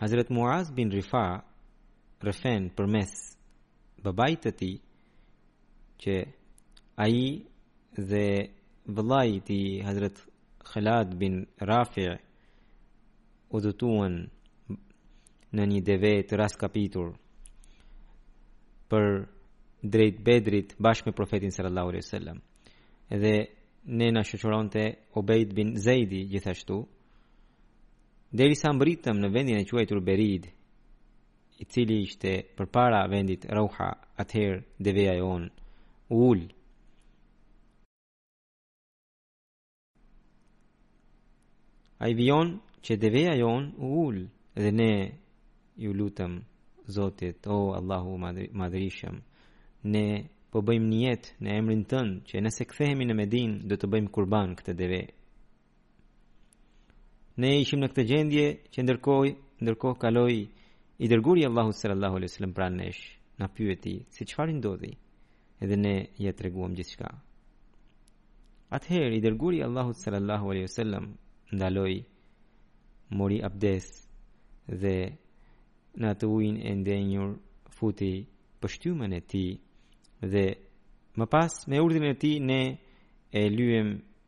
Hazret Muaz bin Rifa rrëfen përmes babait të tij që ai dhe vëllai i tij Hazret Khalad bin Rafi udhëtuan në një deve të rraskapitur për drejt Bedrit bashkë me profetin sallallahu alaihi wasallam dhe ne na shoqëronte Ubayd bin Zeidi gjithashtu Derisa mbërritëm në vendin e quajtur Berid, i cili ishte përpara vendit Rauha, atëherë deveja jonë u ul. Ai vijon që deveja jonë u ul dhe ne iu lutëm Zotit, o Allah i madhërishëm, ne po bëjmë nijet në emrin tënd që nëse kthehemi në Medinë do të bëjmë kurban këtë deve. Ne ishim në këtë gjendje që ndërkohë, ndërkohë kaloi i dërguari i Allahut sallallahu alaihi wasallam pranë nesh, na pyeti se çfarë ndodhi. Edhe ne ia treguam gjithçka. Atëherë i dërguari i Allahut sallallahu alaihi wasallam ndaloi mori abdes dhe në atë ujin e ndenjur futi pështymën e tij dhe më pas me urdhrin e tij ne e lyem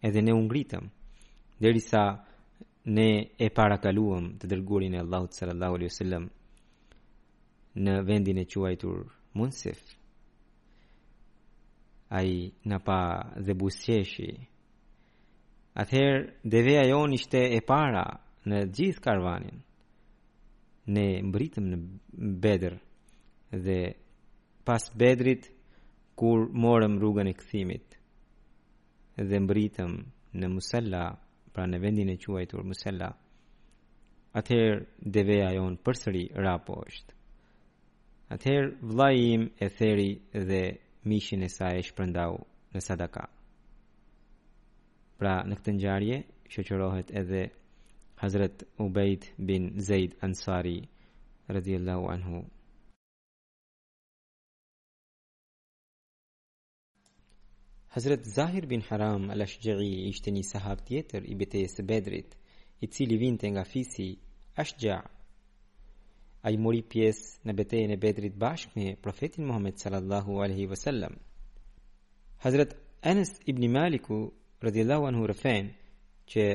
Edhe ne u ngritëm derisa ne e parakaluam të dërguarin e Allahut sallallahu alaihi wasallam në vendin e quajtur Munsif. Ai na pa dhe buzëqeshi. Atëherë deveja jonë ishte e para në gjithë karvanin. Ne mbërritëm në Bedër dhe pas Bedrit kur morëm rrugën e kthimit. dhe mbërritëm në Musalla, pra në vendin e quajtur Musalla, atëherë deveja jonë përsëri ra poshtë. Atëherë vëllai im e theri dhe mishin e saj e shpërndau në sadaka. Pra në këtë ngjarje shoqërohet edhe Hazret Ubayd bin Zaid Ansari radhiyallahu anhu. Hazret Zahir bin Haram al-Ashja'i ishte një sahab tjetër i betejës së Bedrit, i cili vinte nga fisi Ashja'. Ai mori pjesë në betejën e Bedrit bashkë me profetin Muhammed sallallahu alaihi wasallam. Hazret Anas ibn Maliku radhiyallahu anhu rrëfen që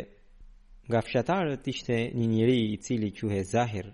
nga fshatarët ishte një njeri i cili quhej Zahir,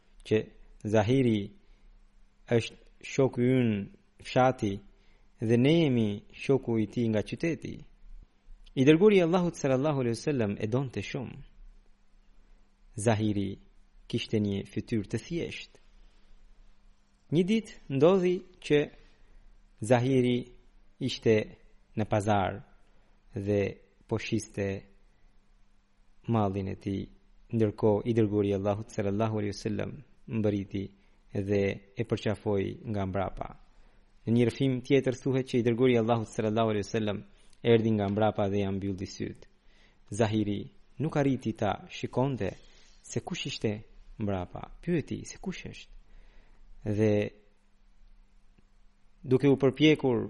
që Zahiri është shoku ynë fshati dhe ne jemi shoku i tij nga qyteti. I dërguari i Allahut sallallahu alaihi wasallam e donte shumë. Zahiri kishte një fytyrë të thjeshtë. Një ditë ndodhi që Zahiri ishte në pazar dhe po shiste mallin e tij. Ndërkohë i dërguari i Allahut sallallahu alaihi wasallam mbërriti dhe e përqafoi nga mbrapa. Në një rrëfim tjetër thuhet që i dërguari i Allahut sallallahu alaihi wasallam erdhi nga mbrapa dhe ia mbylli sytë. Zahiri nuk arriti ta shikonte se kush ishte mbrapa. Pyeti se kush është. Dhe duke u përpjekur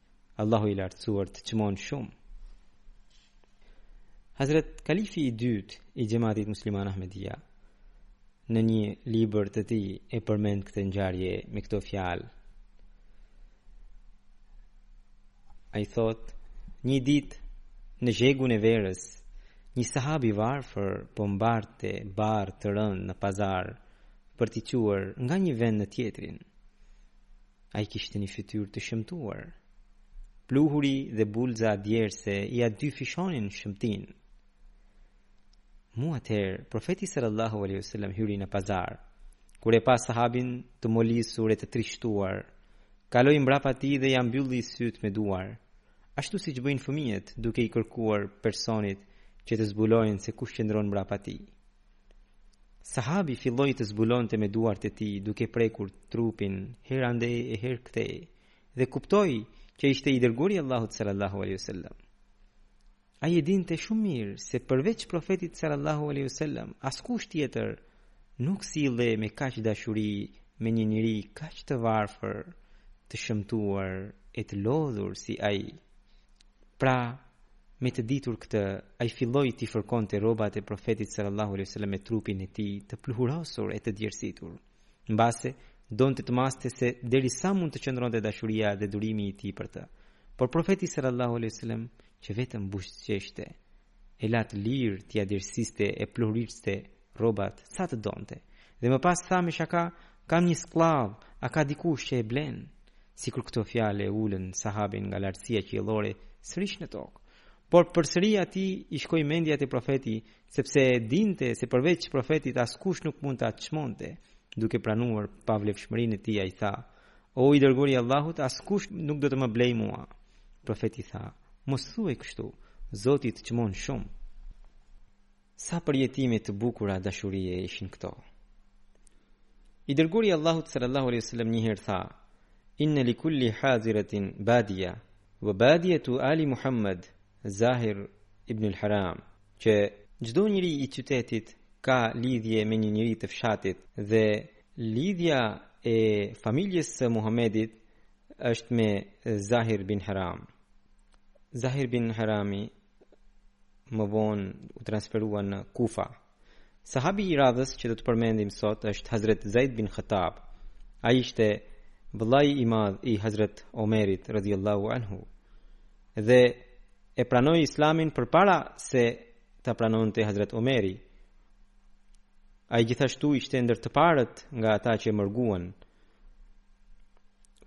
Allahu i lartësuar të çmon shumë. Hazret Kalifi i dytë i xhamatit musliman Ahmedia në një libër të tij e përmend këtë ngjarje me këto fjalë. Ai thotë, një ditë në zhegun e verës, një sahab i varfër po mbarte barrë të rëndë në pazar për t'i çuar nga një vend në tjetrin. Ai kishte një fytyrë të shëmtuar. Pluhuri dhe bulza djerse ia dyfishonin shëmtinë. Mu atëherë, profeti sallallahu alaihi wasallam hyri në pazar. Kur e pa sahabin të molisur e të trishtuar, kaloi mbrapa tij dhe ia mbylli sytë me duar, ashtu siç bëjnë fëmijët duke i kërkuar personit që të zbulojnë se kush qëndron mbrapa tij. Sahabi filloi të zbulonte me duart e tij, duke prekur trupin herë andej e herë këtej, dhe kuptoi që ishte i dërguari i Allahut sallallahu alaihi wasallam. Ai e dinte shumë mirë se përveç profetit sallallahu alaihi wasallam, askush tjetër nuk sillej me kaq dashuri me një njeri kaq të varfër, të shëmtuar e të lodhur si ai. Pra, me të ditur këtë, ai filloi t'i fërkonte rrobat e Profetit sallallahu alejhi wasallam me trupin e tij të pluhurosur e të djersitur. Mbase, donte të maste se deri sa mund të qëndronte dashuria dhe durimi i tij për të. Por Profeti sallallahu alejhi wasallam që vetëm buzëqeshte e la të lirë t'ia djersiste e pluhuriste rrobat, sa të donte. Dhe më pas tha me shaka, kam një skllav, a ka dikush që e blen? Sikur këto fjalë e ulën sahabin nga lartësia qiellore sërish në tokë. Por përsëri atij i shkoi mendja te profeti, sepse e dinte se përveç profetit askush nuk mund ta çmonte, duke pranuar pavlefshmërinë e tij ai tha: "O i dërguari i Allahut, askush nuk do të më blejë mua." Profeti tha: "Mos thuaj kështu, Zoti të çmon shumë." Sa përjetime të bukura dashurie ishin këto. I dërguari i Allahut sallallahu alaihi wasallam një herë tha: Inna li kulli hadiratin badia, wa badiatu ali Muhammad Zahir ibn al-Haram, që çdo njeri i qytetit ka lidhje me një njeri të fshatit dhe lidhja e familjes së Muhammedit është me Zahir bin Haram. Zahir bin Harami më vonë u transferua në Kufa. Sahabi i radhës që do të përmendim sot është Hazret Zaid bin Khattab. Ai ishte vëllai i madh i Hazret Omerit radhiyallahu anhu. Dhe e pranoi Islamin përpara se ta pranonte Hazret Omeri. Ai gjithashtu ishte ndër të parët nga ata që mërguan.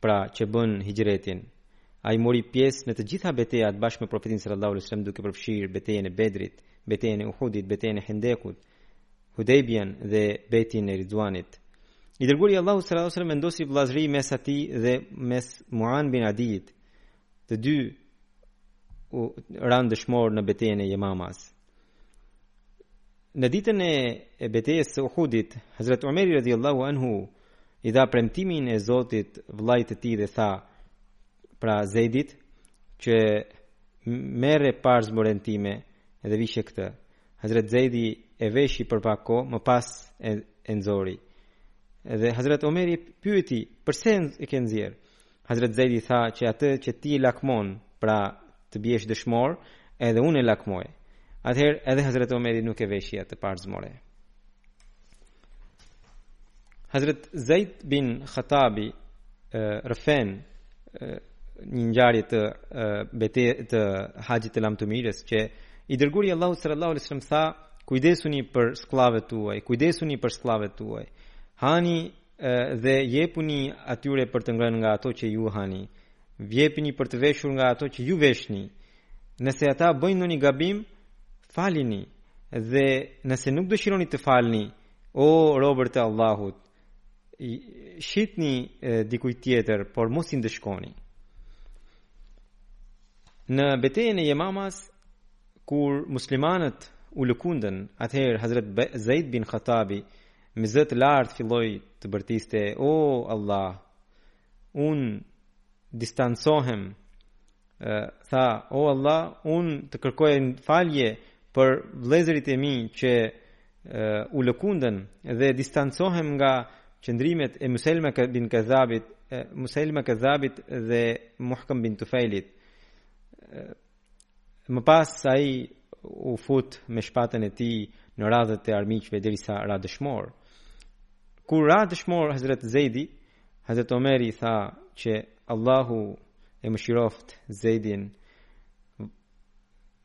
pra që bënë hixhretin. Ai mori pjesë në të gjitha betejat bashkë me Profetin sallallahu alaihi wasallam duke përfshirë betejën e Bedrit, betejën e Uhudit, betejën e Hendekut, Hudejbijen dhe bejtin e Ridwanit. I dërguari i Allahut sallallahu alaihi wasallam vendosi vëllazëri mes atij dhe mes Muan bin Adit. Të dy ranë dëshmorë në betejën e Jemamas. Në ditën e betejës së Uhudit, Hazrat Umeri radhiyallahu anhu i dha premtimin e Zotit vëllait të tij dhe tha pra Zeidit që merre parzmoren time dhe vishe këtë. Hazrat Zeidi e veshi për pak kohë, më pas e, e nxori. Dhe Hazrat Umeri pyeti, "Përse e ke nxjerr?" Hazret Zeidi tha që atë që ti e lakmon, pra të biesh dëshmor, edhe unë e lakmoj. Atëherë edhe Hazret Omeri nuk e veshi atë parzmore. Hazret Zeid bin Khatabi rrëfen një ngjarje të bete të Haxhit të Lamtumirës që i dërguari i Allahut sallallahu alaihi wasallam tha kujdesuni për skllavët tuaj, kujdesuni për skllavët tuaj. Hani Dhe jepini atyre për të ngrënë nga ato që ju hani. Jepini për të veshur nga ato që ju veshni. Nëse ata bëjnë ndonjë gabim, falini. Dhe nëse nuk dëshironi të falni, o robër të Allahut, shitni dikujt tjetër, por mos i ndëshkoni. Në betejën e Jemamas, kur muslimanët u lëkundën, atëherë Hazret Zaid bin Khattabi Me zë të lartë filloi të bërtiste, O Allah! Unë distancohem, tha, O Allah, unë të kërkoj falje për vëllezërit e mi që u lëkundën dhe distancohem nga qëndrimet e Muselme bin Kazabit, Muselme Kazabit dhe Muhkam bin Tufailit. Më pas ai u fut me shpatën e tij në radhët e armiqve derisa ra dëshmor. Kur ra dëshmor Hazret Zejdi, Hazret Omeri tha që Allahu e mëshiroftë Zejdin.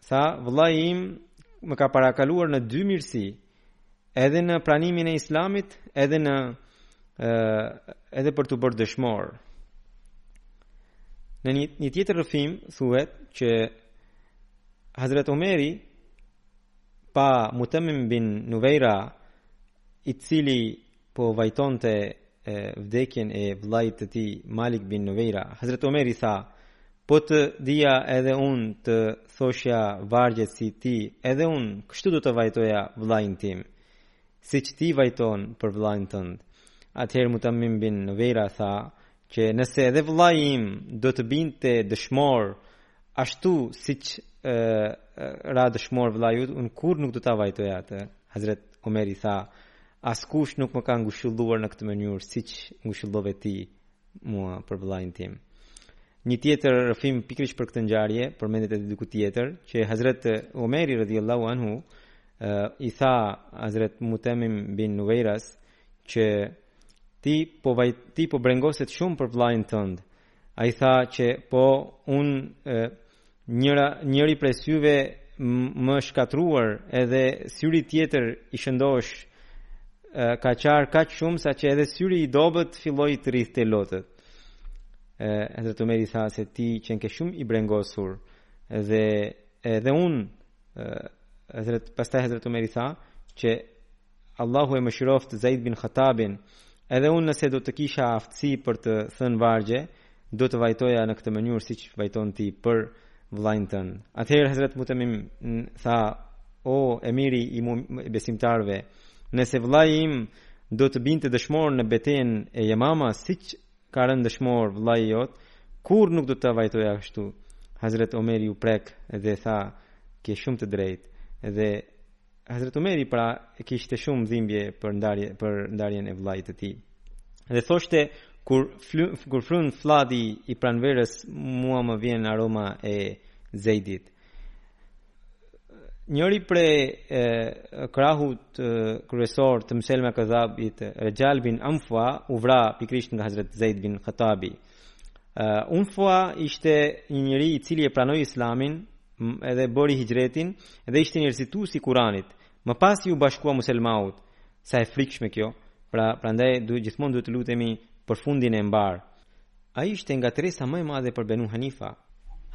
Tha, vëllai im më ka parakaluar në dy mirësi, Edhe në pranimin e Islamit, edhe në edhe për t'u bërë dëshmor. Në një, një tjetër rrëfim thuhet që Hazret Omeri pa Mutamim bin Nuveira i cili po vajtonte vdekjen e vllait të tij Malik bin Nuveira. Hazret Omeri tha: Po të dija edhe unë të thoshja vargjet si ti, edhe unë kështu do ta vajtoja vllain tim, siç ti vajton për vllain tënd. Atëherë Mutamim bin Nuveira tha, Që nëse edhe vëllai im do të binte dëshmor ashtu siç ra dëshmor vëllai yt, unë kurrë nuk do ta vajtoja atë. Hazret Omeri tha, askush nuk më ka ngushëlluar në këtë mënyrë siç ngushëllove ti mua për vëllain tim. Një tjetër rrëfim pikërisht për këtë ngjarje, përmendet edhe diku tjetër, që Hazret Omeri radhiyallahu anhu i tha Hazret Mutamim bin Nuveiras që Ti po vaj, ti po brengosesh shumë për vllain tënd. Ai tha që po unë njëra njëri prej syve m'është shkatërruar edhe syri tjetër i shëndoshë ka qarë kaq shumë saqë edhe syri i dobët filloi të rridhte lotët. Hazret Omeri tha se ti qenke shumë i brengosur dhe edhe unë edhe pastaj Hazret Omeri tha që Allahu e mëshiroftë Zaid bin Khattabin, edhe unë nëse do të kisha aftësi për të thënë vargje, do të vajtoja në këtë mënyrë siç vajton ti për vllain tënd. Atëherë Hazrat Mutamim tha, o emiri i besimtarëve, nëse vllai im do të binte dëshmor në betejën e Yamama siç ka rënë dëshmor vllai yt, kurrë nuk do ta vajtoja kështu. Hazrat Omeri u prek dhe tha, ke shumë të drejtë dhe Hazret Umeri pra kishte shumë dhimbje për ndarje për ndarjen e vëllait të tij. Dhe thoshte kur fry, kur fryn fladi i pranverës mua më vjen aroma e Zeidit. Njëri prej krahut kryesor të Musejlema Kezabit, Rajal bin Unfua, u vra pikërisht nga Hazret Zeid bin Khattabi. Uh, Unfua ishte një njeri i cili e pranoi islamin edhe bëri hixhretin dhe ishte një recitues i Kuranit. Më pas iu bashkua Muselemas. Sa e frikshme kjo. Pra, prandaj duhet gjithmonë duhet të lutemi për fundin e mbarë. Ai ishte ngatërresa më e madhe për Banu Hanifa.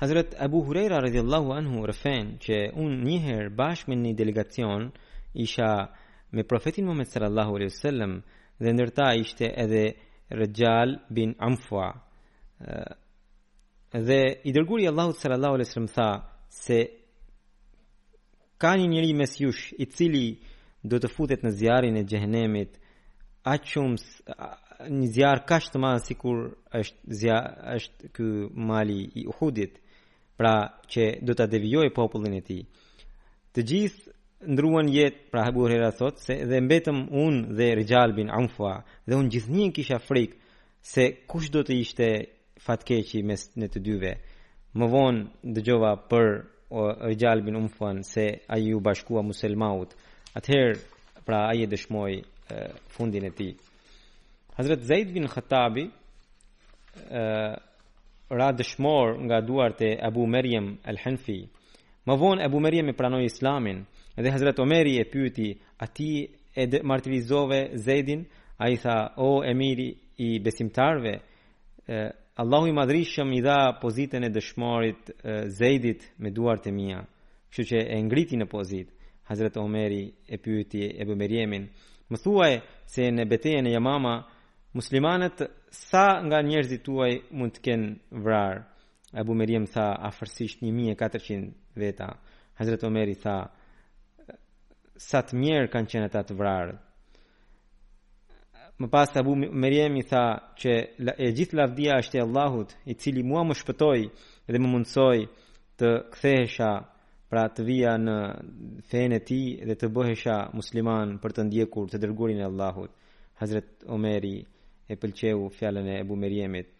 Hazrat Abu Huraira radhiyallahu anhu rrëfen që unë një herë bashkë me një delegacion isha me profetin Muhammed sallallahu alaihi wasallam dhe ndër ta ishte edhe Rajal bin Unfua. Dhe i dërguari i Allahut sallallahu alaihi wasallam tha se ka një njeri mes jush i cili do të futet në zjarrin e xhehenemit aq shumë një zjarr kaq të madh sikur është ky mali i Uhudit pra që do ta devijojë popullin e tij të gjithë ndërruan jetë, pra Abu Huraira thotë se dhe mbetëm unë dhe Rijal bin Unfua dhe unë gjithnjë kisha frikë Se kush do të ishte fatkeqi mes ne të dyve. Më vonë dëgjova për Rijal bin Unfuan se ai iu bashkua Muselemas. Atëherë, pra ai e dëshmoi fundin e tij. Hazrat Zaid bin Khattabi ra dëshmor nga duart e Abu Maryam al-Hanfi. Më vonë Abu Maryam e pranoi Islamin dhe Hazrat Omeri e pyeti, A ti e martirizove Zeidin? Ai tha: O emiri i besimtarëve, Allahu i Madhërishëm i dha pozitën e dëshmorit Zeidit me duart e mia, kështu që e ngriti në pozitë. Hazrat Omeri e pyeti Ebu Merjemin, më thuaj se në betejën e Jamama, muslimanët sa nga njerëzit tuaj mund të kenë vrarë? Ebu Merjem tha afërsisht 1400 veta. Hazret Omeri tha sa të mjerë kanë qenë ata të vrarë. Më pas Abu Merjem i tha që e gjithë lavdia është e Allahut, i cili mua më shpëtoi dhe më mundësoi të kthehesha pra të vija në fenë e tij dhe të bëhesha musliman për të ndjekur të dërguarin e Allahut. Hazret Omeri e pëlqeu fjalën e Abu Merjemit.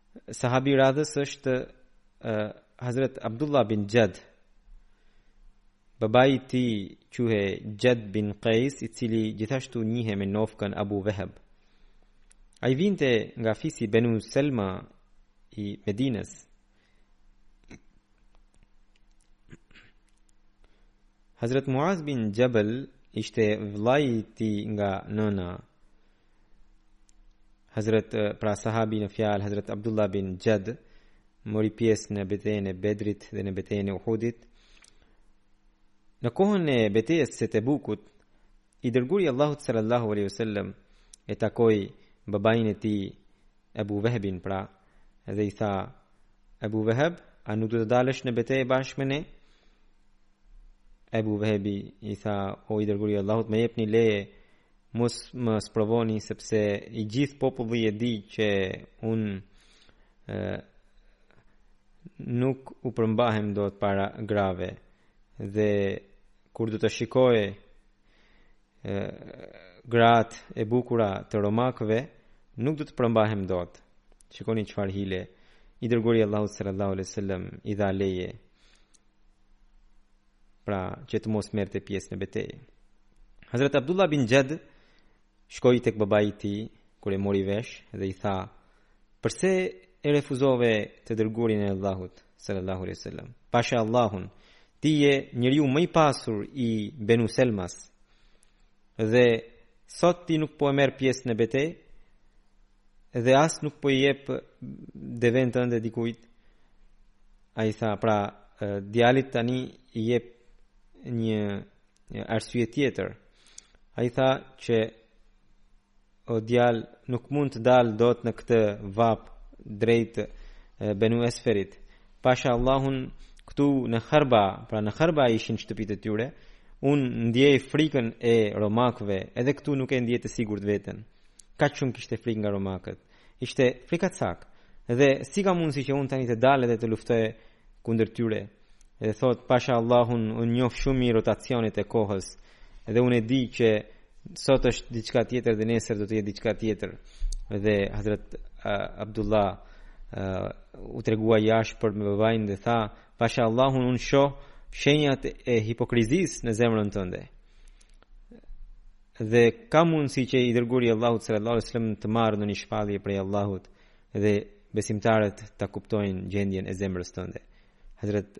Sahabi i radhës është uh, Hazret Abdullah bin Xhed. Babai i tij quhej Xhed bin Qais, i cili gjithashtu njihej me nofkën Abu Veheb. Ai vinte nga fisi Benu Selma i Medinës. Hazret Muaz bin Xhebel ishte vëllai i tij nga nëna Hazret pra sahabi në fjalë Hazret Abdullah bin Jad mori pjesë në betejën e Bedrit dhe në betejën e Uhudit. Në kohën e betejës së Tebukut, i dërguari i Allahut sallallahu alaihi wasallam e takoi babain e tij Abu Wahbin pra dhe i tha Abu Wahb, a nuk do të dalësh në betejë bashkë me ne? Abu Wahbi i tha, o i dërguri i Allahut, më jepni leje Mos më sprovoni sepse i gjithë populli e di që unë nuk u përmbahem dot para grave dhe kur do të shikoj gratë e bukura të romakëve nuk do të përmbahem dot. Shikoni çfarë hile i dërguari i Allahut sallallahu alaihi wasallam i dha leje pra që të mos merrte pjesë në betejë. Hazrat Abdullah bin Jad shkoi tek babai i tij kur e mori vesh dhe i tha: "Përse e refuzove të dërguarin e Allahut sallallahu alaihi wasallam? Pasha Allahun, ti je njeriu më i pasur i Benu Selmas dhe sot ti nuk po merr pjesë në betejë?" dhe as nuk po i jep deven tënde dikujt, ai tha, pra, djalit tani i jep një, një arsye tjetër. Ai tha që o djalë nuk mund të dal dot në këtë vapë drejt Benu Esferit. Pasha Allahun këtu në Kharba, pra në Kharba ishin shtëpitë e tyre, unë ndjej frikën e romakëve, edhe këtu nuk e ndjej të sigurt veten. Kaq shumë kishte frikë nga romakët. Ishte frikacak. Dhe si ka mundësi që unë tani të dal dhe të luftoj kundër tyre? Dhe thotë, pasha Allahun, unë njof shumë mirë rotacionet e kohës. Dhe unë e di që sot është diçka tjetër dhe nesër do të jetë diçka tjetër. Dhe Hazret Abdullah uh, u tregua i ashpër me babain dhe tha, pasha Allahun, unë shoh shenjat e hipokrizisë në zemrën tënde. Dhe ka mundësi që i dërguari i Allahut sallallahu alaihi wasallam të marrë ndonjë shpallje prej Allahut dhe besimtarët ta kuptojnë gjendjen e zemrës tënde. Hazrat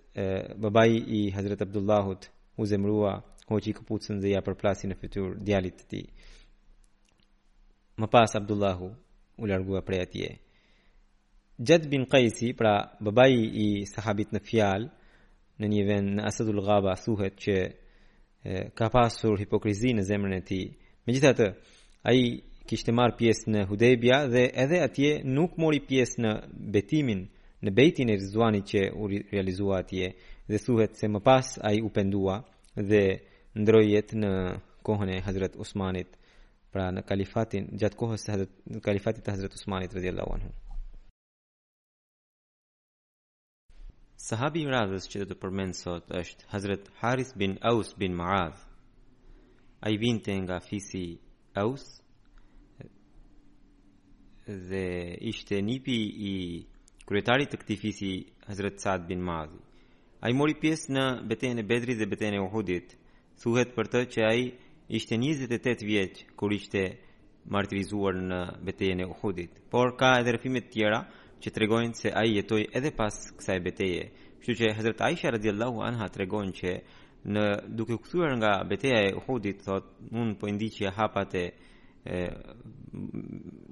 babai i Hazrat Abdullahut u zemrua, hoqi këpucën dhe ia përplasi në fytyrë djalit të tij. Më pas Abdullahu u largua prej atje. Jad bin Qaisi, pra babai i sahabit në fjalë, në një vend në Asadul Gaba thuhet që ka pasur hipokrizi në zemrën e tij. Megjithatë, ai kishte marrë pjesë në Hudejbia dhe edhe atje nuk mori pjesë në betimin në bejtin e Rizuanit që u realizua atje dhe thuhet se më pas ai u pendua dhe ndërroi jetë në kohën e Hazret Usmanit pra në kalifatin gjatë kohës të Hazret, kalifatit të Hazret Usmanit radhiyallahu anhu Sahabi i radhës që do të përmend sot është Hazret Haris bin Aus bin Muadh. Ai vinte nga fisi Aus dhe ishte nipi i kryetarit të këtij fisi Hazret Saad bin Muadh. Ai mori pjesë në betejën e Bedrit dhe betejën e Uhudit Thuhet për të që ai ishte njëzet e tetë vjeç kur ishte martirizuar në betejën e Uhudit. Por ka edhe rrëfime të tjera që tregojnë se ai jetoi edhe pas kësaj beteje. Kështu që Hazrat Aisha radhiyallahu anha tregon që në duke u kthyer nga beteja e Uhudit, thotë, unë po i ndiqja hapat e, e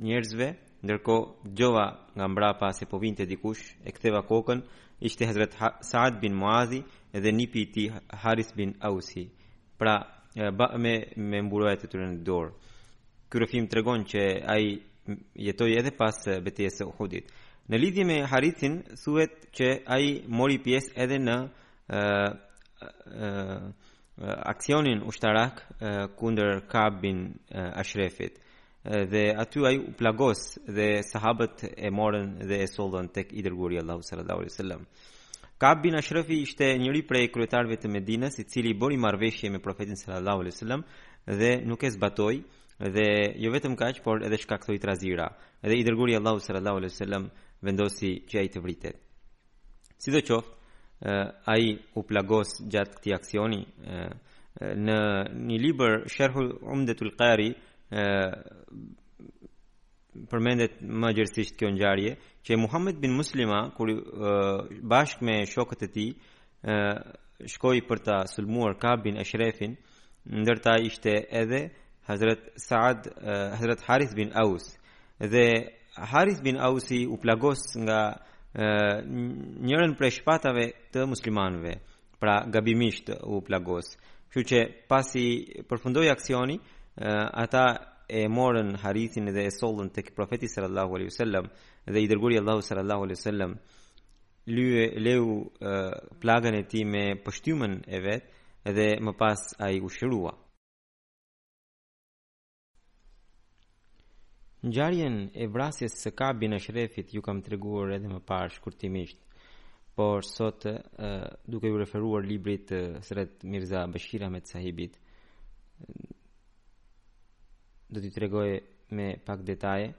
njerëzve Ndërkohë, dëgjova nga mbrapa se po vinte dikush, e ktheva kokën, ishte Hazrat Sa'ad bin Mu'adhi dhe nipi i tij Haris bin Ausi. Pra, ba me me mburojat e tyre në dorë. Ky rrëfim tregon që ai jetoi edhe pas betejës së Uhudit. Në lidhje me Harithin thuhet që ai mori pjesë edhe në ë ë aksionin ushtarak kundër Ka'b bin Ashrefit. Ë dhe aty ai u plagos dhe sahabët e morën dhe e sollën tek i dërguari i Allahut sallallahu alaihi wasallam. Ka'b bin Ashrafi ishte njëri prej kryetarëve të Medinës, i cili bëri marrëveshje me profetin sallallahu alaihi wasallam dhe nuk e zbatoi dhe jo vetëm kaq, por edhe shkaktoi trazira. Dhe i dërguari i Allahut sallallahu alaihi wasallam vendosi që ai të vritet. Sidoqoftë, ai u plagos gjatë këtij aksioni. Në një libër, Sherhu Umdetul Kari, përmendet më gjerësisht kjo ngjarje, që Muhammed bin Muslima, kur bashkë me shokët e tij, shkoi për ta sulmuar Ka'b bin Eshrefin, ndër ta ishte edhe Hazret Saad, Hazret Harith bin Aus, Dhe Harith bin Ausi u plagos nga njërën prej shpatave të muslimanëve, pra gabimisht u plagos. Kështu që pasi përfundoi aksioni, ata e morën Harithin dhe e sollën tek profeti sallallahu alaihi wasallam dhe i dërguari i Allahut sallallahu alaihi wasallam ly leu plagën e tij me pështymën e vet dhe më pas ai u shërua. Ngjarjen e vrasjes së Kab bin Ashrefit ju kam treguar edhe më parë shkurtimisht, por sot duke iu referuar librit të Hazret Mirza Bashir Ahmed Sahibit, do t'i tregoj me pak detaje.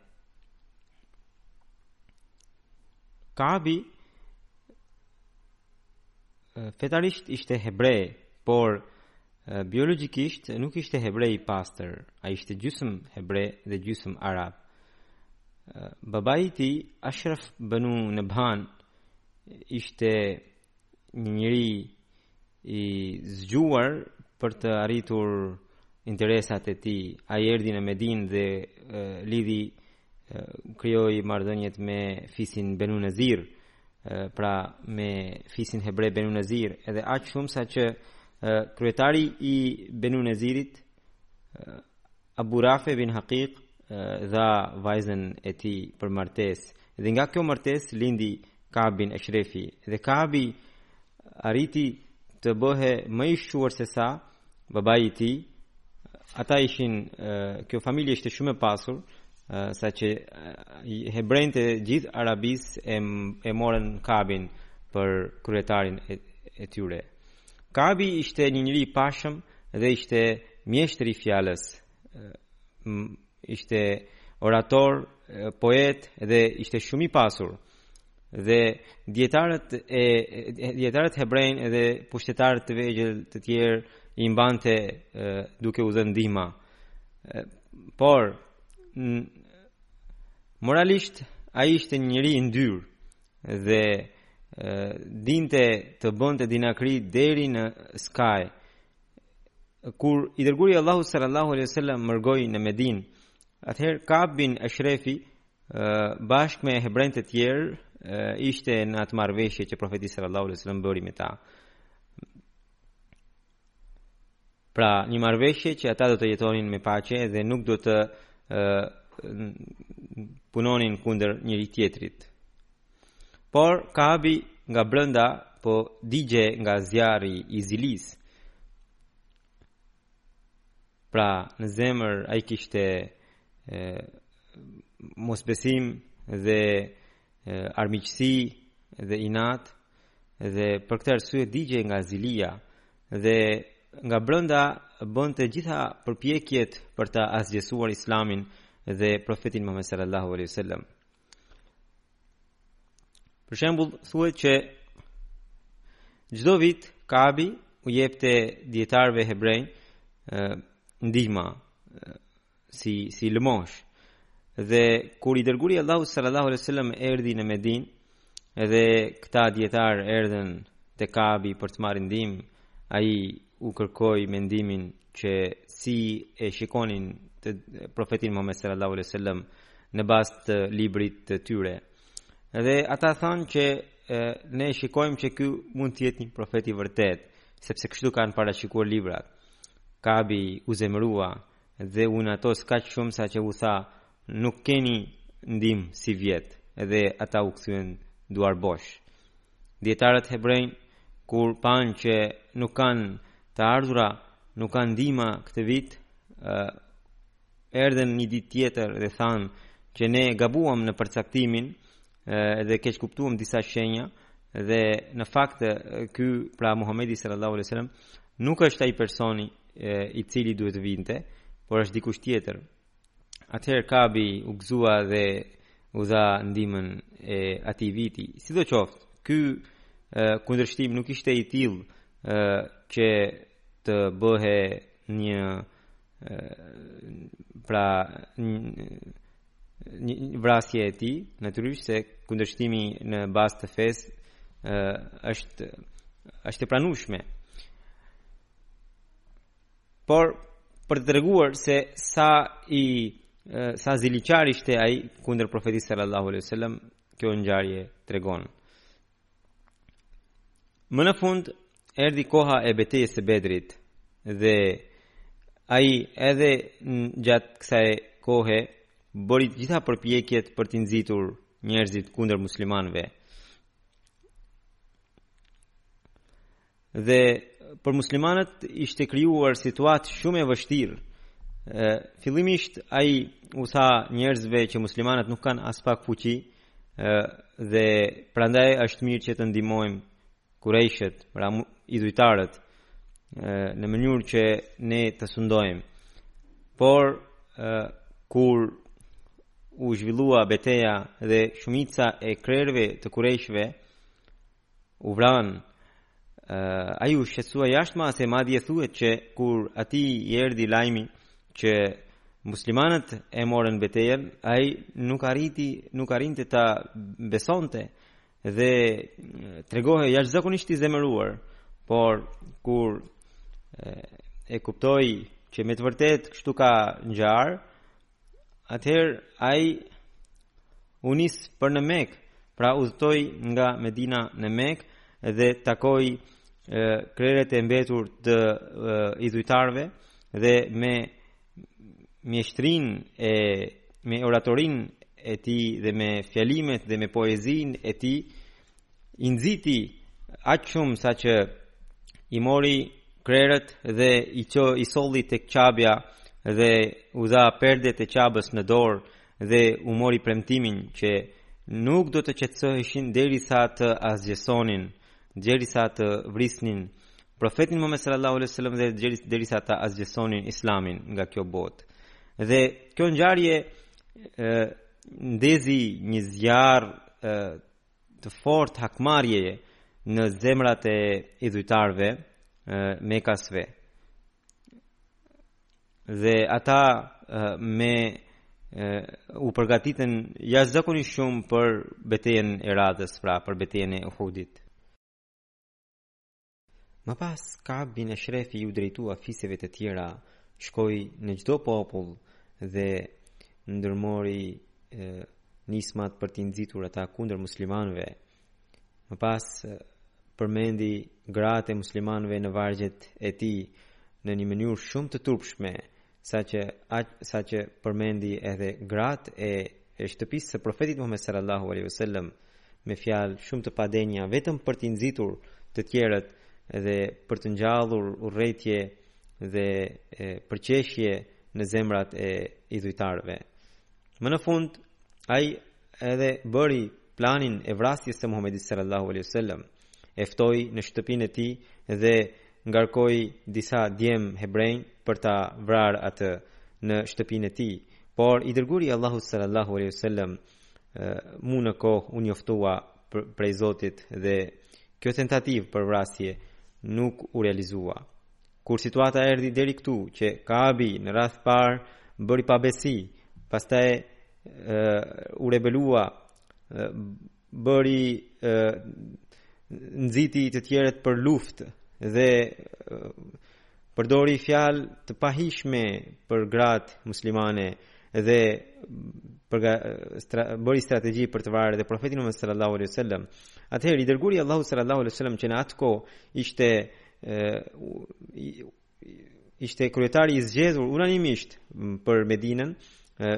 Kabi fetarisht ishte hebre, por Biologjikisht nuk ishte hebre i pastër, ai ishte gjysëm hebre dhe gjysëm arab. Babai i tij, Ashraf Banu Nabhan, ishte një njeri i zgjuar për të arritur interesat e tij. Ai erdhi në Medinë dhe lidhi krijoi marrëdhëniet me fisin Benu Nazir, pra me fisin hebre Benu Nazir, edhe aq shumë sa që kryetari i Benu Nazirit Abu Rafe bin Haqiq dha vajzën e tij për martesë. Dhe nga kjo martesë lindi Kab bin Eshrefi dhe Kabi arriti të bëhej më i shquar se sa babai i tij, ata ishin kjo familje ishte shumë e pasur, sa që hebrenjtë e gjithë Arabisë e morën Kabin për kryetarin e tyre. Kabi ishte një njeri i pashëm dhe ishte mjeshtër i fjalës. Ishte orator, poet dhe ishte shumë i pasur. Dhe dietarët e dietarët hebrenj edhe pushtetarët të vegjël të tjerë i mbante duke u dhënë ndihma. Por moralisht ai ishte një njeri i ndyrë dhe dinte të bënte dinakri deri në skaj kur i dërguari i Allahut sallallahu alaihi wasallam mërgoi në Medinë atëherë Ka'b bin Ashrefi bashkë me hebrenjtë e tjerë ishte në atë marrëveshje që profeti sallallahu alaihi wasallam bëri me ta. Pra, një marrëveshje që ata do të jetonin me paqe dhe nuk do të punonin kundër njëri tjetrit. Por Kabi nga brenda po digjej nga zjarri i zilisë. Pra, në zemër ai kishte e, mosbesim dhe e, armiqësi dhe inat dhe për këtë arsye digjej nga zilia dhe nga brenda bënte gjitha përpjekjet për ta asgjësuar Islamin dhe profetin Muhammed sallallahu alaihi wasallam. Për shembull, thuhet që çdo vit Kabi u jepte dijetarëve hebrenj ndihma si si lëmosh. Dhe kur i dërguari i Allahut sallallahu alaihi wasallam erdhi në Medinë, edhe këta dijetarë erdhën te Kabi për të marrë ndihmë, ai u kërkoi mendimin që si e shikonin të profetin Muhammed sallallahu alaihi wasallam në bazë të librit të tyre. Dhe ata thanë që e, ne shikojmë që ky mund të jetë një profet i vërtetë, sepse kështu kanë parashikuar librat. Kabi u zemërua dhe u inatos kaq shumë saqë u tha, Nuk keni ndihmë sivjet dhe ata u kthyen duarbosh. Dijetarët hebrenj kur panë që nuk kanë të ardhura, nuk kanë ndihma këtë vit, erdhën një ditë tjetër dhe thanë që ne gabuam në përcaktimin dhe keqkuptuam disa shenja dhe në fakt ky pra Muhamedi sallallahu alaihi wasallam nuk është ai personi i cili duhet të vinte, por është dikush tjetër. Atëherë Kabi u gëzua dhe u dha ndihmën e atij viti. Sidoqoftë, ky kundërshtim nuk ishte i tillë që të bëhej një pra një vrasje e tij, natyrisht se kundërshtimi në bazë të fesë është është e pranueshme. Por për të treguar se sa i sa ziliqar ishte ai kundër profetit sallallahu alaihi wasallam, kjo ngjarje tregon. Më në fund erdhi koha e betejës së Bedrit dhe ai edhe gjatë kësaj kohe bëri të gjitha përpjekjet për t'i nxitur njerëzit kundër muslimanëve. Dhe për muslimanët ishte krijuar situatë shumë e vështirë. Fillimisht ai u tha njerëzve që muslimanët nuk kanë aspak fuqi dhe prandaj është mirë që të ndihmojmë kurejshët, pra idhujtarët në mënyrë që ne të sundojmë. Por kur u zhvillua beteja dhe shumica e krerëve të kurejshëve u vranë, ai u shqetësua jashtë mase, madje thuhet që kur atij i erdhi lajmi që muslimanët e morën betejën, ai nuk arriti, nuk arrinte ta besonte dhe tregohej jashtëzakonisht i zemëruar, por kur e, e kuptoi që me të vërtetë kështu ka ngjarë, Atëherë ai u nis për në Mekë, pra udhëtoi nga Medina në Mekë dhe takoi krerët e mbetur të idhujtarëve dhe me mjeshtrinë me oratorinë e tij dhe me fjalimet dhe me poezinë e tij I nxiti aq shumë saqë i mori krerët dhe i ço i solli tek Qabja dhe u dha perdet e Qabës në dorë dhe u mori premtimin që nuk do të qetësoheshin derisa të asgjësonin, derisa të vrisnin profetin Muhammed sallallahu alaihi wasallam dhe derisa të asgjësonin islamin nga kjo botë. Dhe kjo ngjarje ndezi një zjarr të fortë hakmarrjeje në zemrat e idhujtarëve mekasve. Dhe ata me u përgatitën jashtëzakonisht shumë për betejën e radhës, pra për betejën e Uhudit. Më pas, Ka'b bin Eshrefi iu drejtua fiseve të tjera, shkoi në çdo popull dhe ndërmori nismat për t'i nxitur ata kundër muslimanëve. Më pas, përmendi gratë e muslimanëve në vargjet e tij në një mënyrë shumë të turpshme, saqë aq saqë përmendi edhe gratë e e shtëpisë së profetit Muhammed sallallahu alaihi wasallam me fjalë shumë të padenja vetëm për të nxitur të tjerët dhe për të ngjallur urrejtje dhe përqeshje në zemrat e idhujtarëve. Më në fund ai edhe bëri planin e vrasjes së Muhamedit sallallahu alaihi wasallam e ftoi në shtëpinë e tij dhe ngarkoi disa djem hebrenj për ta vrarë atë në shtëpinë e tij. Por i dërguari i Allahut sallallahu alaihi wasallam mu në kohë u njoftua prej Zotit dhe kjo tentativë për vrasje nuk u realizua. Kur situata erdhi deri këtu që Kabi në radhë të parë bëri pabesi, pastaj u rebelua bëri ë nxiti të tjerët për luftë dhe përdori fjalë të pahijshme për gratë muslimane dhe përga, stra, bëri strategji për të vrarë edhe profetin Muhammed sallallahu alaihi wasallam. Atëherë i dërguari i Allahut sallallahu alaihi wasallam që në atë kohë ishte e, ishte kryetari i zgjedhur unanimisht për Medinën,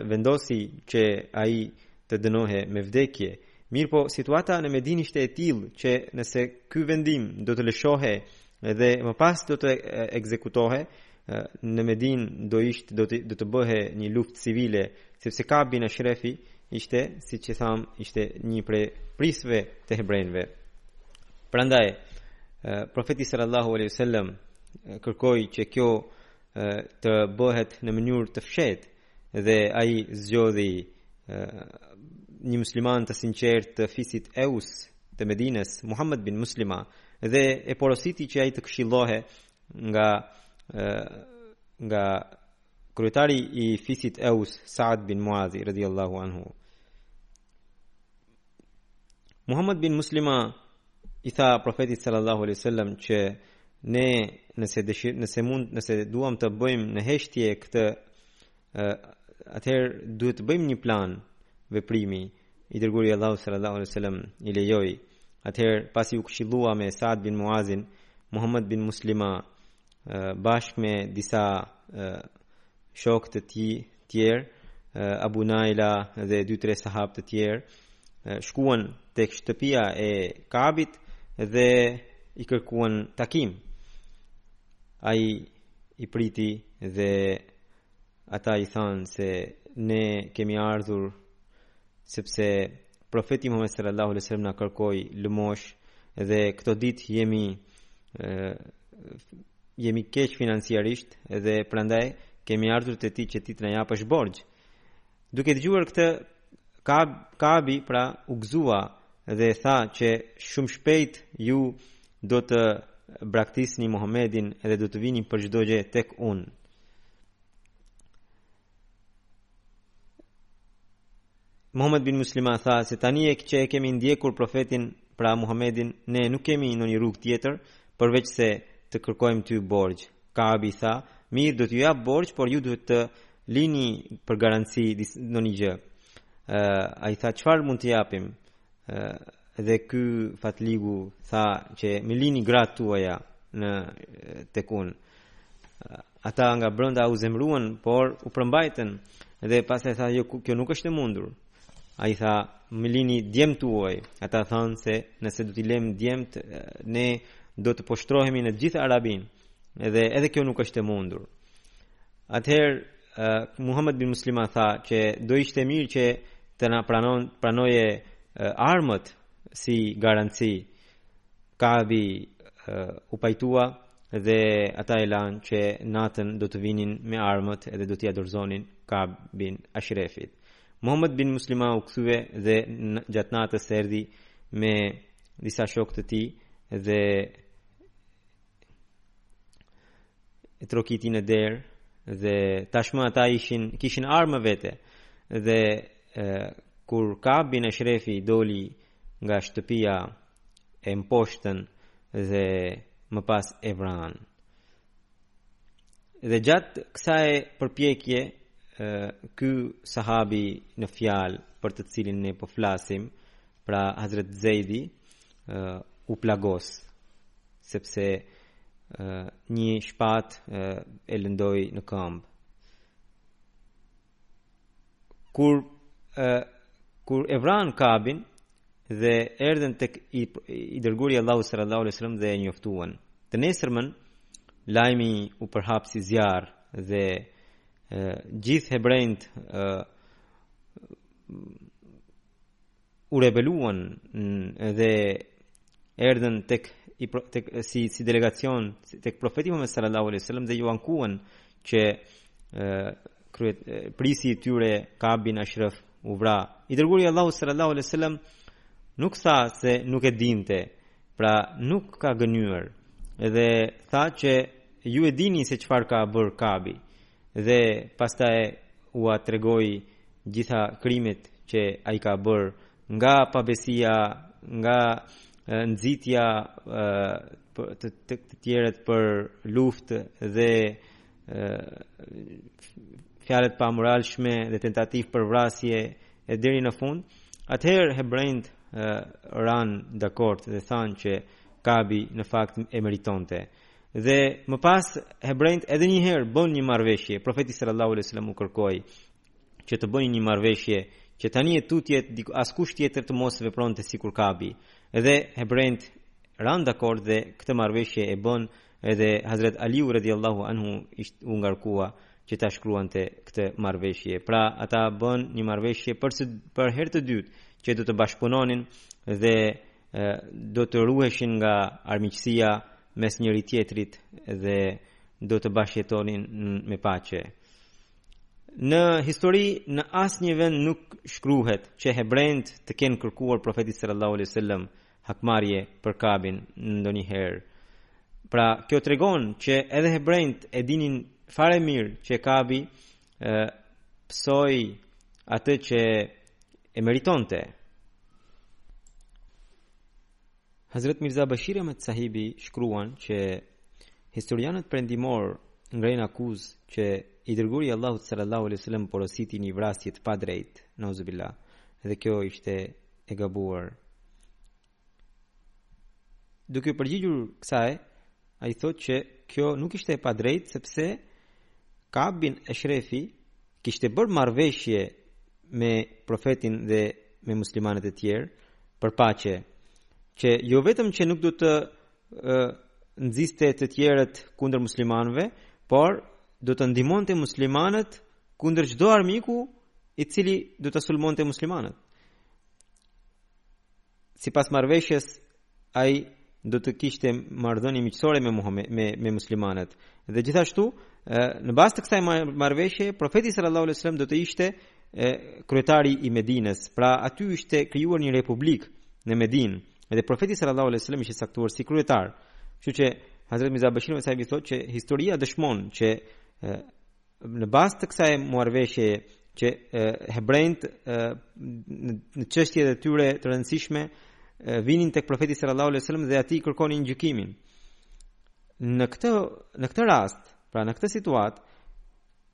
vendosi që ai të dënohe me vdekje. Mirëpo, situata në Medinë ishte e tillë që nëse ky vendim do të lëshohe dhe më pas do të ekzekutohe, në Medinë do ishte do të, do të bëhe një luftë civile, sepse Kab bin Ashrefi ishte, siç thamë, ishte një prej prijësve të hebrenjve. Prandaj profeti sallallahu alaihi wasallam kërkoi që kjo të bëhet në mënyrë të fshehtë dhe ai zgjodhi një musliman të sinqertë të fisit Eus të Medinës, Muhammed bin Muslima, dhe e porositi që ai të këshillohe nga nga kryetari i fisit Eus Saad bin Muadhi radhiyallahu anhu Muhammed bin Muslima i tha profetit sallallahu alaihi wasallam që ne nëse dëshir, nëse mund nëse duam të bëjmë në heshtje këtë atëherë duhet të bëjmë një plan veprimi i dërguari i Allahut sallallahu alaihi wasallam i lejoi atëherë pasi u këshillua me Saad bin Muazin Muhammed bin Muslima bashkë me disa shokë të tij tjerë, Abu Naila dhe dy tre sahabë të tjerë, shkuan tek shtëpia e Kabit dhe i kërkuan takim. Ai i priti dhe ata i thanë se ne kemi ardhur sepse profeti Muhammed sallallahu alaihi wasallam na kërkoi lëmoshë dhe këto ditë jemi e, jemi keq financiarisht dhe prandaj kemi ardhur te ti që ti të na japësh borxh. Duke dëgjuar këtë Kab, Kabi pra u gëzua dhe tha që shumë shpejt ju do të braktisni Muhammedin dhe do të vini për çdo gjë tek unë. Muhammed bin Muslima tha se tani e që e kemi ndjekur profetin pra Muhammedin, ne nuk kemi ndonjë rrugë tjetër, përveçse të kërkojmë ty borxh. Kaabi tha, mirë do t'ju jap borxh, por ju duhet të lini për garanci ndonjë gjë. Uh, ai tha, çfarë mund të japim? Uh, dhe ky fatligu tha që më lini gratë tuaja në tek unë. Uh, Ata nga brenda u zemëruan, por u përmbajtën dhe pastaj tha, "Jo, kjo nuk është e mundur." Ai tha, "Më lini djemt tuaj." Ata thanë se nëse do t'i lëmë djemt, ne do të poshtrohemi në gjithë Arabinë. Edhe edhe kjo nuk është e mundur. Atëherë Muhammed bin Muslima tha që do ishte mirë që të na pranon pranoje armët si garanci Kaabi u pajtua dhe ata e lanë që natën do të vinin me armët dhe do t'ia dorëzonin Kaab bin Ashrefit. Muhammed bin Maslama u kthye dhe gjatë natës erdhi me disa shokë të tij dhe trokiti në derë dhe tashmë ata ishin kishin armë me vete dhe e, kur Kaab bin Ashrefi doli nga shtëpia e mposhtën dhe më pas e vranë. Dhe gjatë kësaj përpjekje ky sahabi në fjalë për të cilin ne po flasim, pra Hazrat Zeidi u plagos sepse një shpatë e lëndoi në këmbë. kur e, kur e vranë Kaabin dhe erdhën tek i, i dërguari i Allahut sallallahu alaihi wasallam dhe e njoftuan. Të nesërmën lajmi u përhap si zjarr dhe e, gjithë hebrenjtë u rebeluan dhe erdhën tek i pro, tek si si delegacion tek profeti Muhammed sallallahu alaihi wasallam dhe iu ankuan që kryeprijësi i tyre Ka'b bin Ashraf u vra. I dërguari i Allahut sallallahu alaihi wasallam nuk tha se nuk e dinte, pra nuk ka gënjyer. Edhe tha që ju e dini se çfarë ka bërë Ka'bi. Dhe pastaj ua tregoi gjitha krimet që ai ka bërë, nga pabesia, nga nxitja te të tjerët për luftë dhe fjalët pamoralshme dhe tentativë për vrasje e deri në fund. Atëherë hebrenjtë ranë dakord dhe thanë që Kabi në fakt e meritonte. Dhe më pas hebrenjtë edhe një herë bënë një marrëveshje. Profeti sallallahu alejhi wasallam u kërkoi që të bënin një marrëveshje që tani e tutje askush tjetër të mos vepronte sikur Kabi. Edhe hebrenjtë ranë dakord dhe këtë marrëveshje e bënë edhe Hazrat Aliu radhiyallahu anhu ishte u ngarkua që ta shkruante këtë marrëveshje. Pra ata bënë një marrëveshje për së, për herë të dytë që do të bashkëpunonin dhe do të ruheshin nga armiqësia mes njëri-tjetrit dhe do të bashkëjetonin me paqe. Në histori në asnjë vend nuk shkruhet që hebrenjtë t'i kenë kërkuar profetit sallallahu alaihi wasallam hakmarrje për Kabin ndonjëherë. Pra, kjo tregon që edhe hebrenjtë e dinin fare mirë që Kabi e, pësoj atë që e meritonte. Hazret Mirza Bashir Ahmed Sahibi shkruan që historianët perëndimorë ngrenë akuzë që i dërguari i Allahut sallallahu alaihi wasallam porositi një vrasje të padrejtë, nauzubillah, dhe kjo ishte e gabuar. Duke iu përgjigjur kësaj, ai thotë që kjo nuk ishte e padrejtë sepse Kab bin Eshrefi kishte bërë marrëveshje me profetin dhe me muslimanët e tjerë për paqe, që jo vetëm që nuk do të nxiste të tjerët kundër muslimanëve, por do të ndihmonte muslimanët kundër çdo armiku i cili do të sulmonte muslimanët. Sipas marrëveshjes, ai do të kishte marrëdhënie miqësore me Muhammed me me muslimanët. Dhe gjithashtu, në bazë të kësaj marrëveshje, profeti sallallahu alajhi wasallam do të ishte kryetari i Medinës. Pra aty ishte krijuar një republikë në Medinë. Edhe profeti sallallahu alajhi wasallam ishte caktuar si kryetar. Kështu që Hazrat Mirza Bashir Ahmed Sahibi thotë që historia dëshmon që Në bazë të kësaj marrëveshjeje që hebrenjt në çështjet e tyre të rëndësishme vinin tek profeti sallallahu alejhi we sellem dhe aty kërkonin gjykimin. Në këtë në këtë rast, pra në këtë situatë,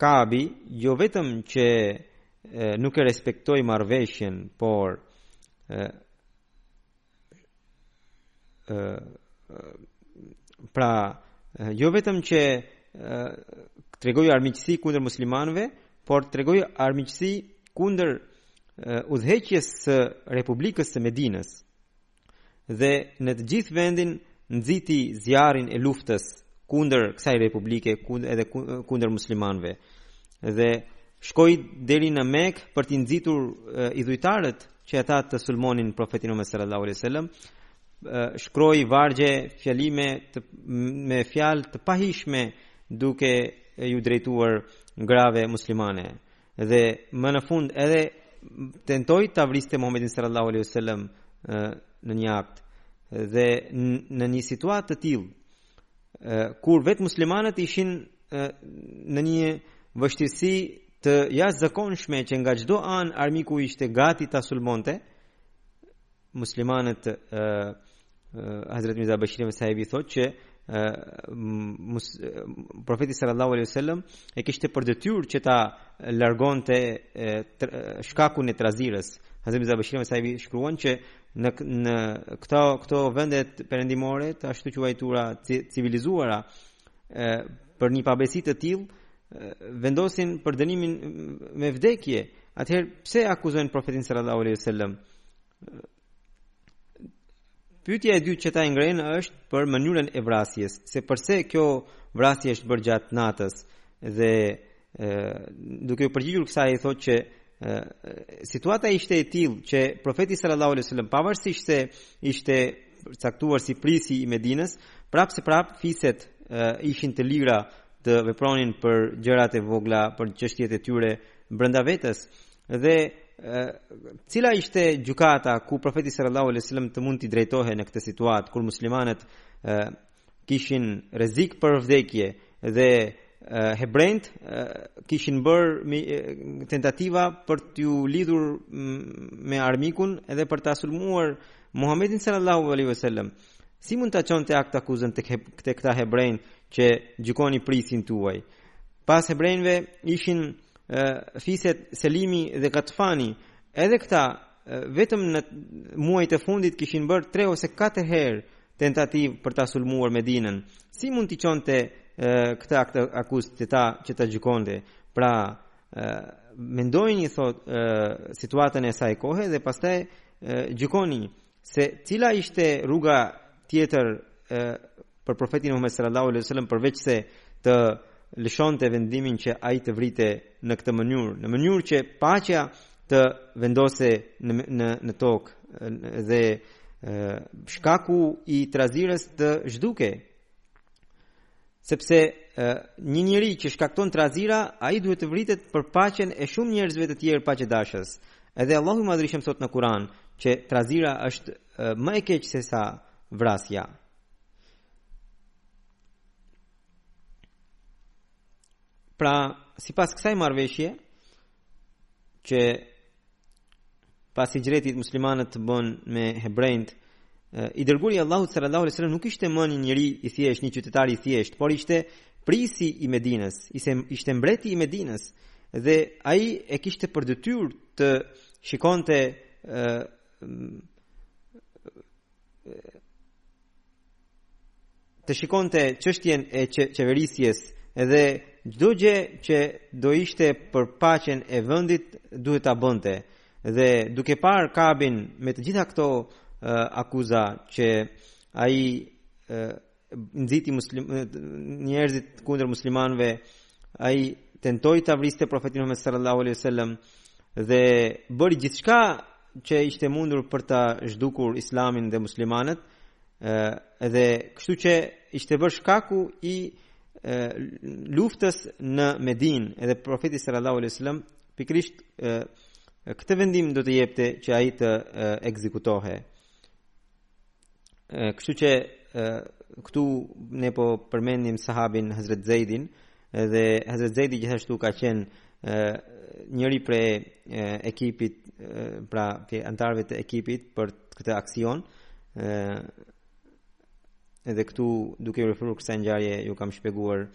Kabi jo vetëm që nuk e respektoi marrëveshjen, por pra jo vetëm që tregoi armiqësi kundër muslimanëve, por tregoi armiqësi kundër udhëheqjes së Republikës së Medinës. Dhe në të gjithë vendin nxiti zjarrin e luftës kundër kësaj republike, kundër edhe kundër muslimanëve. Dhe shkoi deri në Mekë për t'i nxitur idhujtarët e, që ata të sulmonin profetin Muhammed sallallahu alaihi wasallam shkroi vargje fjalime të, me fjalë të pahijshme duke iu drejtuar grave muslimane dhe më në fund edhe tentoi ta vriste Muhammedin sallallahu alaihi wasallam në një akt dhe në një situatë të tillë kur vetë muslimanët ishin në një vështirësi të jashtëzakonshme që nga çdo anë armiku ishte gati të sulmonte muslimanët, Hazret Mirza Bashir Ahmed Sahibi thotë që profeti sallallahu alaihi wasallam e kishte për detyrë që ta largonte shkakun e trazirës. Hazrat Mirza Bashir Ahmed Sahibi shkruan që në në këto këto vende perëndimore të ashtuquajtura civilizuara ë për një pabesi të tillë vendosin për dënimin me vdekje atëherë pse akuzojnë profetin sallallahu alaihi wasallam pyetja e dytë që ata ngrenë është për mënyrën e vrasjes se përse kjo vrasje është bërë gjatë natës dhe duke u përgjigjur kësaj ai thotë që situata ishte e tillë që profeti sallallahu alaihi wasallam pavarësisht se ishte caktuar si prijësi i Medinës, prapëseprapë fiset uh, ishin të lira të vepronin për gjërat e vogla, për çështjet e tyre brenda vetes. Dhe uh, cila ishte gjykata ku profeti sallallahu alaihi wasallam të mund t'i drejtohej në këtë situatë kur muslimanët uh, kishin rrezik për vdekje dhe hebrenjtë kishin bërë tentativa për t'u lidhur me armikun edhe për ta sulmuar Muhammedin sallallahu alaihi wasallam. Si mund ta çonte aktakuzën tek këta këta hebrenj që gjykoni prijësin tuaj? Pas hebrenjve ishin fiset Selimi dhe Gatfani. Edhe këta vetëm në muajt e fundit kishin bërë 3 ose 4 herë tentativë për ta sulmuar Medinën, si mund t'i çonte këtë aktakuzë te ta që ta gjykonte? Pra, mendojeni thotë situatën e asaj kohe dhe pastaj gjykoni se cila ishte rruga tjetër për profetin Muhammed sallallahu alaihi wasallam përveçse të lëshonte vendimin që ai të vritej në këtë mënyrë, në mënyrë që paqja të vendosej në në në tokë dhe shkaku i trazirës të zhdukej sepse një njeri që shkakton trazira ai duhet të vritet për paqen e shumë njerëzve të tjerë paqedashës edhe Allahu i madhërishëm thotë në Kur'an që trazira është më e keqe sesa vrasja pra sipas kësaj marrëveshjeje që pas hixhretit muslimanët bënë me hebrenjtë, i dërguari i Allahut sallallahu alaihi wasallam nuk ishte më një njeri i thjeshtë, një qytetar i thjeshtë, por ishte prijësi i Medinës, ishte ishte mbreti i Medinës dhe ai e kishte për detyrë të shikonte të shikonte çështjen e qeverisjes dhe çdo gjë që do ishte për paqen e vendit duhet ta bënte dhe duke parë Kabin me të gjitha këto uh, akuza që ai uh, nxiti muslim njerëzit kundër muslimanëve ai tentoi ta vriste profetin Muhammed sallallahu alaihi wasallam dhe bëri gjithçka që ishte e mundur për ta zhdukur islamin dhe muslimanët ë dhe kështu që ishte bërë shkaku i e, luftës në Medinë edhe profeti sallallahu alaihi wasallam pikërisht këtë vendim do të jepte që ai të ekzekutohej kështu që këtu ne po përmendim sahabin Hazret Zejdin Edhe Hazret Zejdi gjithashtu ka qenë njëri prej ekipit pra prej anëtarëve të ekipit për këtë aksion edhe këtu duke iu referuar kësaj ngjarje ju kam shpjeguar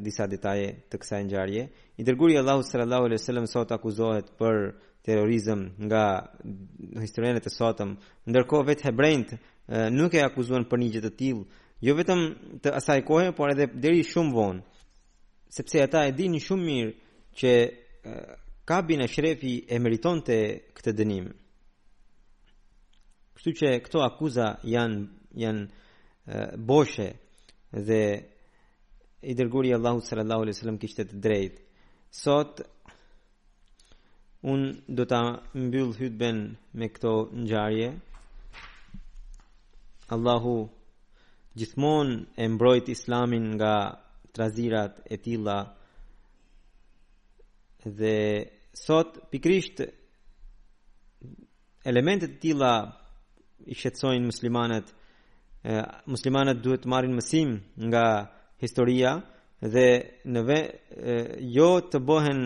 disa detaje të kësaj ngjarje i dërguari i Allahut sallallahu alaihi wasallam sot akuzohet për terrorizëm nga historianët e sotëm, ndërkohë vetë hebrenjt nuk e akuzuan për një gjë të tillë, jo vetëm të asaj kohe, por edhe deri shumë vonë, sepse ata e dinin shumë mirë që Kab bin Eshrefi e meritonte këtë dënim. Kështu që këto akuza janë janë boshe dhe i dërguari i Allahut sallallahu alaihi wasallam kishte të drejtë. Sot Unë do ta mbyll hutben me këto ngjarje. Allahu gjithmonë e mbrojtë Islamin nga trazirat e tilla. Dhe sot pikërisht elementet e tilla i shqetësojnë muslimanët. Muslimanët duhet të marrin mësim nga historia dhe në ve, jo të bëhen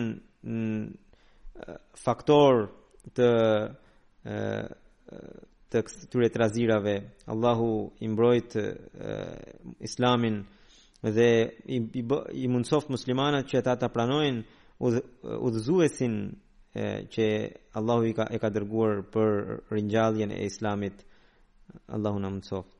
faktor të të këtyre trazirave. Allahu e mbrojtë islamin dhe i i, i mundësoftë muslimanët që ata ta pranojnë udhëzuesin që Allahu i ka e ka dërguar për ringjalljen e Islamit Allahu na mundësoftë